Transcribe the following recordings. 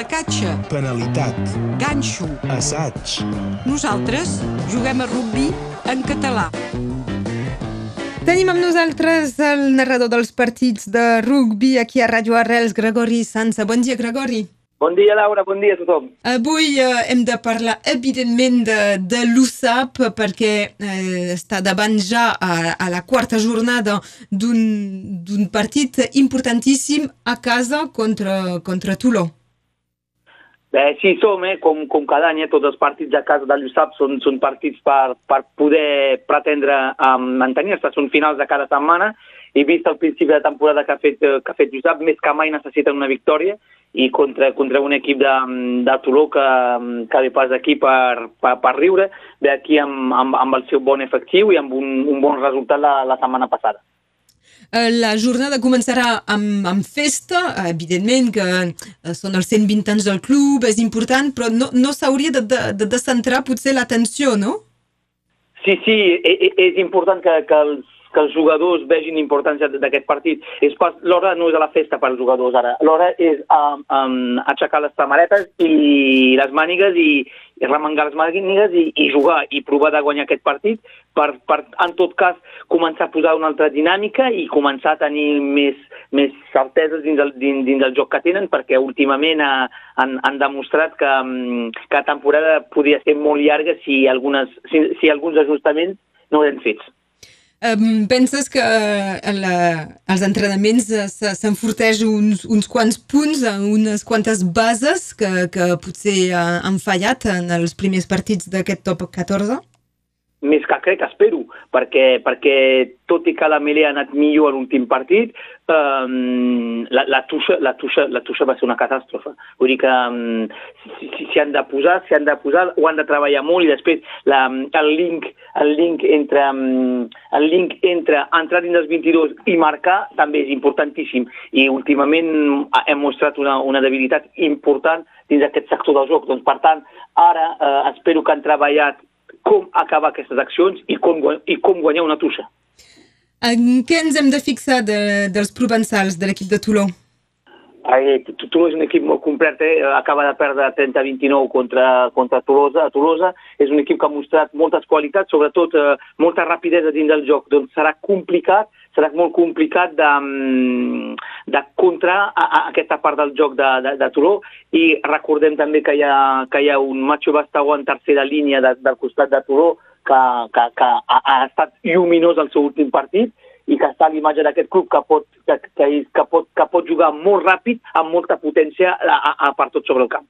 Placatge, penalitat, ganxo. assaig, Nosaltres juguem a rugbi en català. Tenim amb nosaltres el narrador dels partits de rugbi aquí a Ràdio Arrels, Gregori Sansa. Bon dia, Gregori. Bon dia, Laura, bon dia a tothom. Avui eh, hem de parlar, evidentment, de, de l'USAP perquè eh, està davant ja a, a la quarta jornada d'un d'un partit importantíssim a casa contra, contra Toló. Bé, sí, som, eh, com, com cada any, eh, tots els partits a casa de l'USAP són, són partits per, per poder pretendre um, mantenir-se, són finals de cada setmana, i vist el principi de temporada que ha fet, eh, que ha fet l'USAP, més que mai necessiten una victòria, i contra, contra un equip de, de Toló que, que ve pas aquí per, per, per riure, ve aquí amb, amb, amb el seu bon efectiu i amb un, un bon resultat la, la setmana passada. Eh, La jornada començarà amb, amb festa, eh, evidentment que eh, són els 120 anys del club, és important, però no, no s'hauria de, de, de descentrar potser l'atenció, no? Sí, sí, és important que, que, els, que els jugadors vegin importància d'aquest partit. És pas, l'hora no és a la festa per als jugadors ara, l'hora és um, um, aixecar les samaretes i les mànigues i, i remengar les mànigues i, i jugar i provar de guanyar aquest partit per, per, en tot cas, començar a posar una altra dinàmica i començar a tenir més, més certeses dins el, dins, dins el joc que tenen, perquè últimament ha, han, han demostrat que, mm, que la temporada podia ser molt llarga si, algunes, si, si alguns ajustaments no eren fets. Penses que uh, la, els entrenaments se- s'enforteix uns, uns quants punts, uh, unes quantes bases que, que potser han fallat en els primers partits d'aquest top 14? Més que crec, espero, perquè, perquè tot i que la Melé ha anat millor a l'últim partit, um, la, la, tuixa, la, tuixa, la tuixa va ser una catàstrofe. Vull dir que um, si, si han de posar, si han de posar, ho han de treballar molt i després la, el link, el link entre, um, el link entre entrar dins dels 22 i marcar també és importantíssim i últimament hem mostrat una, una debilitat important dins aquest sector del joc. Doncs, per tant, ara eh, espero que han treballat com acabar aquestes accions i com, i com guanyar una tuixa. En què ens hem de fixar de, dels provençals de l'equip de Toulon? Tolosa és un equip molt complet, eh? acaba de perdre 30-29 contra, contra Tolosa. A Tolosa és un equip que ha mostrat moltes qualitats, sobretot eh, molta rapidesa dins del joc, doncs serà complicat, serà molt complicat de, mm, de contra a, a aquesta part del joc de, de, de Toló i recordem també que hi ha, que hi ha un Macho Bastagó en tercera línia de, del costat de Toló que, que, que ha, ha estat lluminós al seu últim partit i que està a l'imatge d'aquest club que pot, que, que, que, pot, que pot jugar molt ràpid, amb molta potència a, a, a per tot sobre el camp.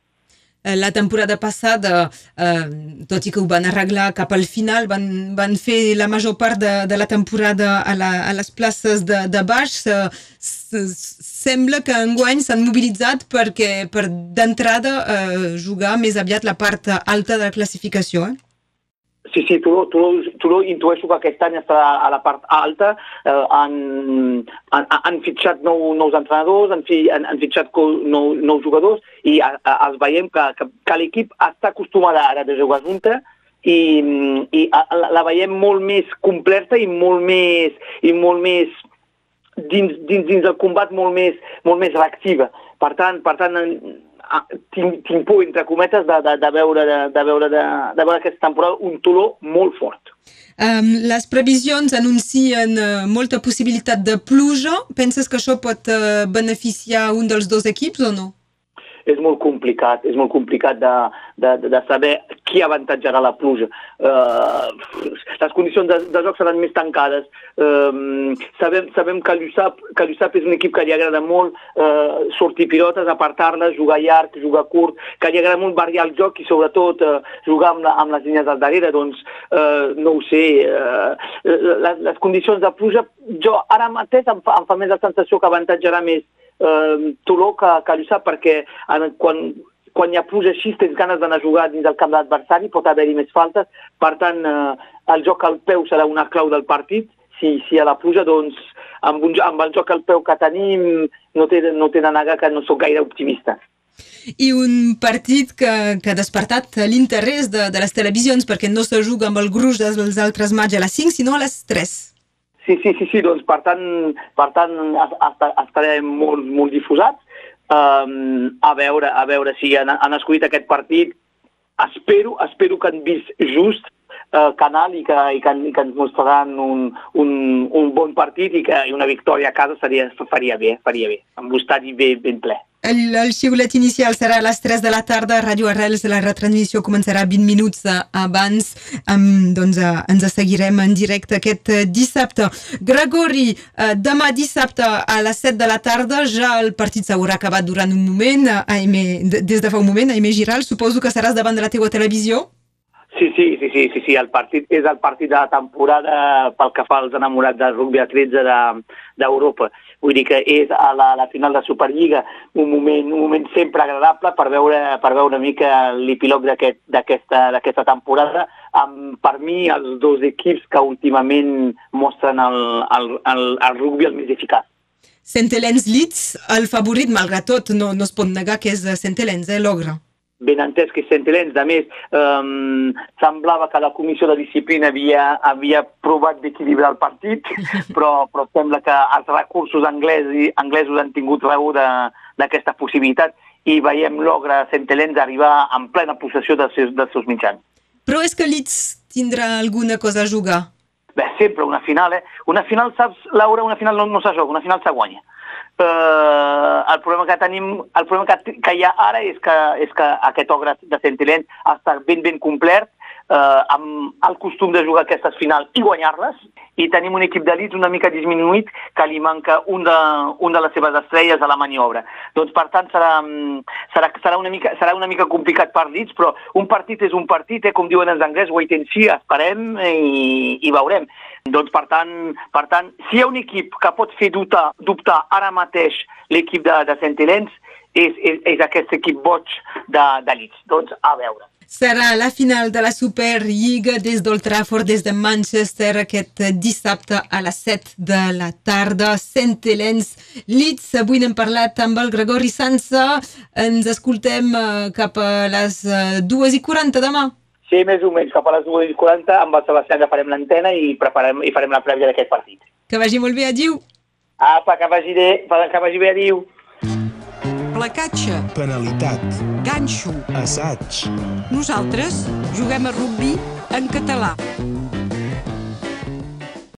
Eh, La temporada passada, eh, tot i que ho van arreglar cap al final, van, van fer la major part de, de la temporada a, la, a les places de, de baix. Eh, s- sembla que enguany s'han mobilitzat perquè per d'entrada eh, jugar més aviat la part alta de la classificació. Eh? Sí, sí, Turó, Turó, Turó intueixo que aquest any estarà a la part alta, eh, han, han, han fitxat nou, nous entrenadors, han, fi, han, han fitxat nou, nous jugadors i a, a, els veiem que, que, que l'equip està acostumada ara de jugar junta i, i a, la, la veiem molt més completa i molt més, i molt més dins, dins, dins del combat molt més, molt més reactiva. Per tant, per tant tinc, tinc por, entre cometes, de, de, de, veure, de, de, veure, de, de veure aquesta temporada un Toló molt fort. Um, les previsions anuncien uh, molta possibilitat de pluja. Penses que això pot uh, beneficiar un dels dos equips o no? És molt complicat, és molt complicat de, de, de saber qui avantatjarà la pluja. Uh, les condicions de, de joc seran més tancades. Uh, sabem, sabem que l'USAP que l'USAP és un equip que li agrada molt uh, sortir pilotes, apartar-les, jugar llarg, jugar curt, que li agrada molt variar el joc i sobretot uh, jugar amb, la, amb les línies del darrere. Doncs uh, no ho sé, uh, les, les condicions de pluja, jo ara mateix em fa, em fa més la sensació que avantatjarà més eh, Toló que, que l'USAP perquè en, quan, quan hi ha pluja així tens ganes d'anar a jugar dins del camp de l'adversari, pot haver-hi més faltes, per tant eh, el joc al peu serà una clau del partit, si, si ha la pluja doncs amb, un, amb el joc al peu que tenim no té, no té de negar que no sóc gaire optimista. I un partit que, que ha despertat l'interès de, de les televisions perquè no se juga amb el gruix dels altres matxs a les 5, sinó a les 3. Sí, sí, sí, sí, doncs per tant, per tant es- es- estarem molt, molt difusats. um, a, veure, a veure si han, han escollit aquest partit. Espero, espero que han vist just eh, canal i que, i que, i que ens mostraran un, un, un bon partit i que i una victòria a casa seria, faria bé, faria bé, amb l'estadi ben, ben ple. El, el xiulet inicial serà a les 3 de la tarda, Ràdio Arrels, la retransmissió començarà 20 minuts abans, um, doncs uh, ens seguirem en directe aquest uh, dissabte. Gregori, uh, demà dissabte a les 7 de la tarda ja el partit s'haurà acabat durant un moment, Aime, des de fa un moment, Aime Giral, suposo que seràs davant de la teva televisió? Sí, sí, sí, sí, sí, sí, el partit és el partit de la temporada pel que fa als enamorats del rugby a 13 d'Europa. De, Vull dir que és a la, la final de Superliga un moment, un moment sempre agradable per veure, per veure una mica l'epílog d'aquesta aquest, temporada amb, per mi, els dos equips que últimament mostren el, el, el, el rugby el més eficaç. Saint Helens el favorit, malgrat tot, no, no es pot negar que és Saint Helens, eh, l'ogre ben entès que sentelents. A més, um, semblava que la comissió de disciplina havia, havia provat d'equilibrar el partit, però, però sembla que els recursos anglesos, anglesos han tingut raó d'aquesta possibilitat i veiem l'ogre sentelents arribar en plena possessió dels seus, dels seus mitjans. Però és que Leeds tindrà alguna cosa a jugar? Bé, sempre una final, eh? Una final, saps, Laura, una final no, no se joga, una final se guanya eh, el problema que tenim, el problema que, que hi ha ara és que, és que aquest ogre de Sentilent està ben ben complet, eh, amb el costum de jugar aquestes finals i guanyar-les, i tenim un equip d'elits una mica disminuït que li manca un de, un de les seves estrelles a la maniobra. Doncs, per tant, serà, serà, serà, una, mica, serà una mica complicat per elits, però un partit és un partit, eh, com diuen els anglès, wait and see, esperem i, i veurem. Doncs, per tant, per tant, si hi ha un equip que pot fer dubtar, dubtar ara mateix l'equip de, de Sentilens, és, és, és aquest equip boig d'elits. De, doncs, a veure. Serà la final de la Superliga des d'Old Trafford, des de Manchester, aquest dissabte a les 7 de la tarda. Saint Helens, Leeds. Avui n'hem parlat amb el Gregori Sansa. Ens escoltem eh, cap a les 2 eh, i 40 demà. Sí, més o menys, cap a les 2.40 amb el Sebastià farem l'antena i, preparem, i farem la prèvia d'aquest partit. Que vagi molt bé, adiu. Apa, que vagi bé, que vagi bé, adiu. Placatge. Penalitat. Ganxo. Assaig. Nosaltres juguem a rugby en català.